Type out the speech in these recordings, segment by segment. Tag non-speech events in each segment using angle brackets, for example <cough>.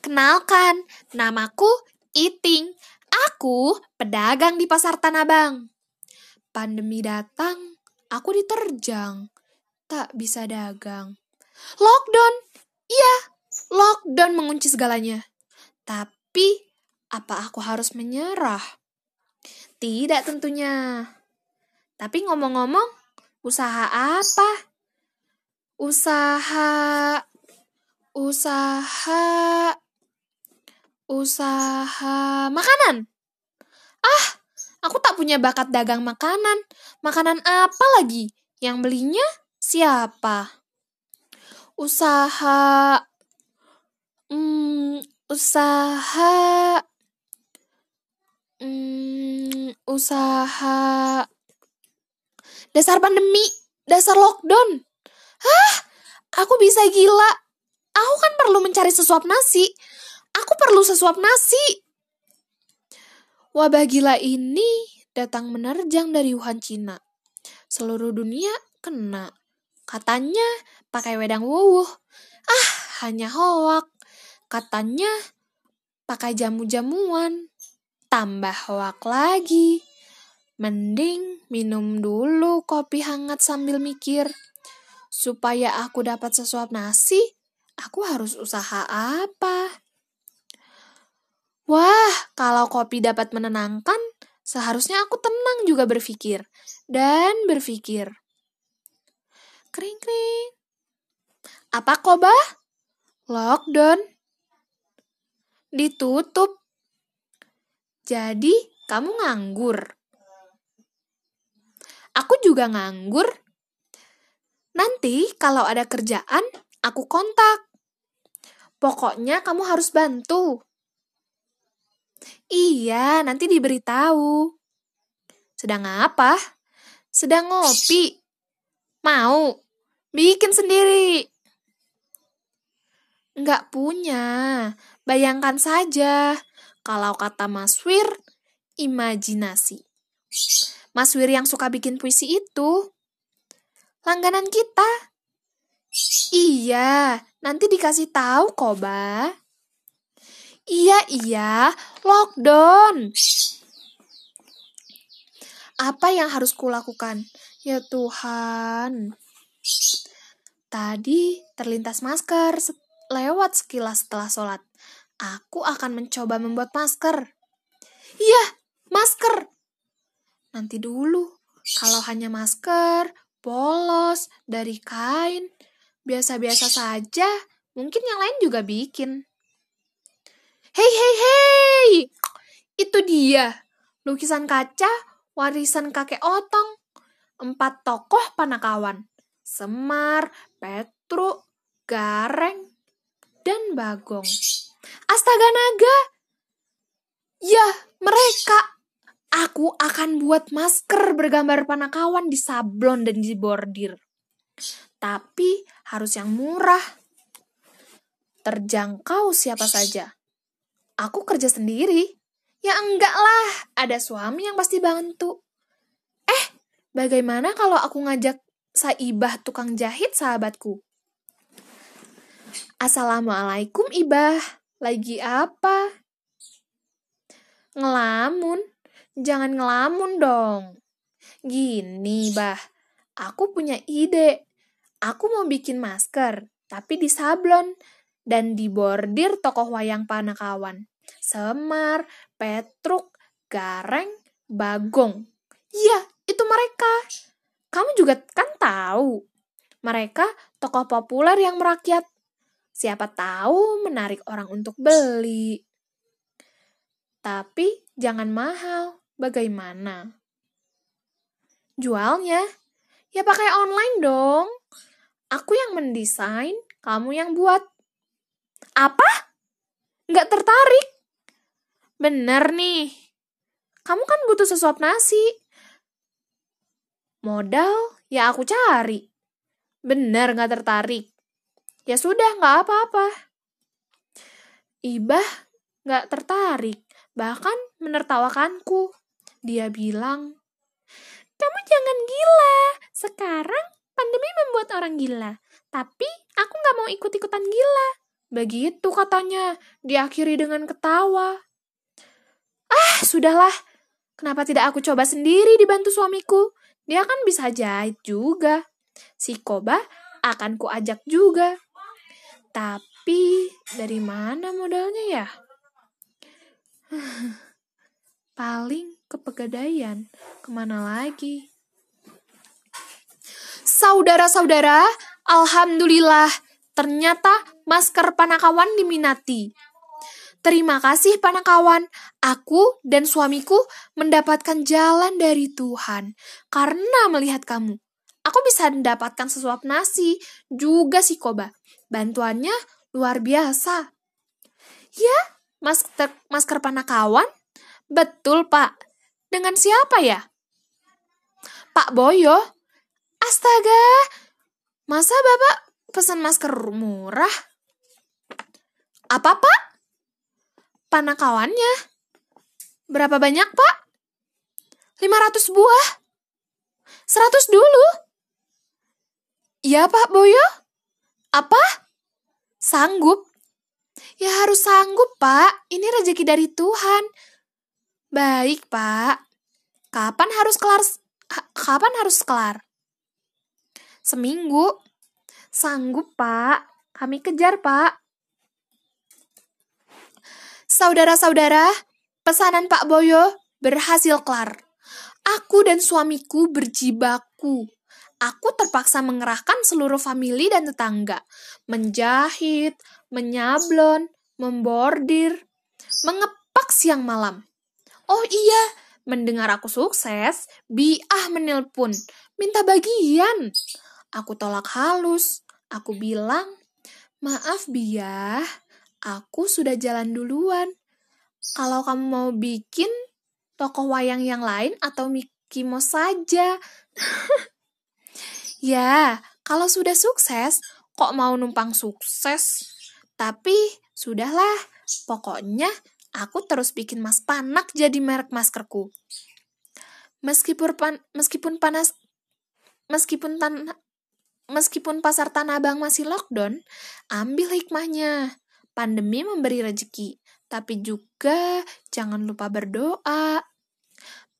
Kenalkan, namaku Iting. Aku pedagang di pasar Tanah Abang. Pandemi datang, aku diterjang. Tak bisa dagang. Lockdown, iya, lockdown mengunci segalanya. Tapi, apa aku harus menyerah? Tidak tentunya. Tapi ngomong-ngomong, usaha apa? Usaha usaha usaha makanan. Ah, aku tak punya bakat dagang makanan. Makanan apa lagi? Yang belinya siapa? Usaha hmm, usaha hmm, usaha dasar pandemi, dasar lockdown. Hah? Aku bisa gila. Aku kan perlu mencari sesuap nasi. Aku perlu sesuap nasi. Wabah gila ini datang menerjang dari Wuhan, Cina. Seluruh dunia kena. Katanya pakai wedang wuwuh. Ah, hanya hoak. Katanya pakai jamu-jamuan. Tambah hoak lagi. Mending minum dulu kopi hangat sambil mikir. Supaya aku dapat sesuap nasi, aku harus usaha apa? Wah, kalau kopi dapat menenangkan, seharusnya aku tenang juga berpikir. Dan berpikir. Kring-kring. Apa koba? Lockdown. Ditutup. Jadi, kamu nganggur. Aku juga nganggur. Nanti kalau ada kerjaan, aku kontak. Pokoknya kamu harus bantu. Iya, nanti diberitahu. Sedang apa? Sedang ngopi. Mau? Bikin sendiri. Enggak punya. Bayangkan saja. Kalau kata Mas Wir, imajinasi. Mas Wir yang suka bikin puisi itu. Langganan kita. Iya, nanti dikasih tahu kok, Ba. Iya, iya, lockdown. Apa yang harus kulakukan? Ya Tuhan. Tadi terlintas masker lewat sekilas setelah sholat. Aku akan mencoba membuat masker. Iya, masker. Nanti dulu. Kalau hanya masker, polos, dari kain, biasa-biasa saja, mungkin yang lain juga bikin. Hei, hei, hei! Itu dia, lukisan kaca, warisan kakek otong. Empat tokoh panakawan, Semar, Petruk, Gareng, dan Bagong. Astaga naga! Ya, mereka! Aku akan buat masker bergambar panakawan di sablon dan di bordir. Tapi harus yang murah. Terjangkau siapa saja aku kerja sendiri. Ya enggak lah, ada suami yang pasti bantu. Eh, bagaimana kalau aku ngajak Saibah tukang jahit sahabatku? Assalamualaikum Ibah, lagi apa? Ngelamun? Jangan ngelamun dong. Gini, Bah, aku punya ide. Aku mau bikin masker, tapi di sablon dan dibordir tokoh wayang panakawan. Semar, Petruk, Gareng, Bagong. Iya, itu mereka. Kamu juga kan tahu. Mereka tokoh populer yang merakyat. Siapa tahu menarik orang untuk beli. Tapi jangan mahal. Bagaimana? Jualnya? Ya pakai online dong. Aku yang mendesain, kamu yang buat. Apa? Nggak tertarik? Bener nih. Kamu kan butuh sesuap nasi. Modal ya aku cari. Bener nggak tertarik. Ya sudah nggak apa-apa. Ibah nggak tertarik, bahkan menertawakanku. Dia bilang, kamu jangan gila. Sekarang pandemi membuat orang gila. Tapi aku nggak mau ikut-ikutan gila. Begitu katanya, diakhiri dengan ketawa. Ah, sudahlah. Kenapa tidak aku coba sendiri dibantu suamiku? Dia kan bisa jahit juga. Si Koba akan kuajak juga. Tapi dari mana modalnya ya? <sighs> Paling ke pegadaian. Ke mana lagi? Saudara-saudara, Alhamdulillah, ternyata masker Panakawan diminati. Terima kasih Panakawan, aku dan suamiku mendapatkan jalan dari Tuhan karena melihat kamu. Aku bisa mendapatkan sesuap nasi, juga si Koba. Bantuannya luar biasa. Ya, masker, masker Panakawan? Betul, Pak. Dengan siapa ya? Pak Boyo. Astaga, masa Bapak pesan masker murah? Apa, Pak? Panakawannya. Berapa banyak, Pak? 500 buah. 100 dulu. Iya, Pak Boyo. Apa? Sanggup? Ya harus sanggup, Pak. Ini rezeki dari Tuhan. Baik, Pak. Kapan harus kelar? Kapan harus kelar? Seminggu. Sanggup, Pak. Kami kejar, Pak. Saudara-saudara, pesanan Pak Boyo berhasil kelar. Aku dan suamiku berjibaku. Aku terpaksa mengerahkan seluruh famili dan tetangga. Menjahit, menyablon, membordir, mengepak siang malam. Oh iya, mendengar aku sukses, Biah menelpon, minta bagian. Aku tolak halus. Aku bilang, maaf Biah, aku sudah jalan duluan. Kalau kamu mau bikin tokoh wayang yang lain atau Mickey Mouse saja. <laughs> ya, kalau sudah sukses, kok mau numpang sukses? Tapi, sudahlah. Pokoknya, aku terus bikin mas panak jadi merek maskerku. Meskipun pan, meskipun panas meskipun tan meskipun pasar Tanah Abang masih lockdown, ambil hikmahnya pandemi memberi rezeki, tapi juga jangan lupa berdoa.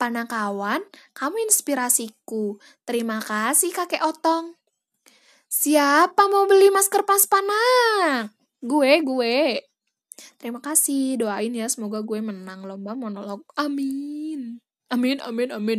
Panakawan, kamu inspirasiku. Terima kasih kakek Otong. Siapa mau beli masker pas panak? Gue, gue. Terima kasih, doain ya semoga gue menang lomba monolog. Amin. Amin, amin, amin.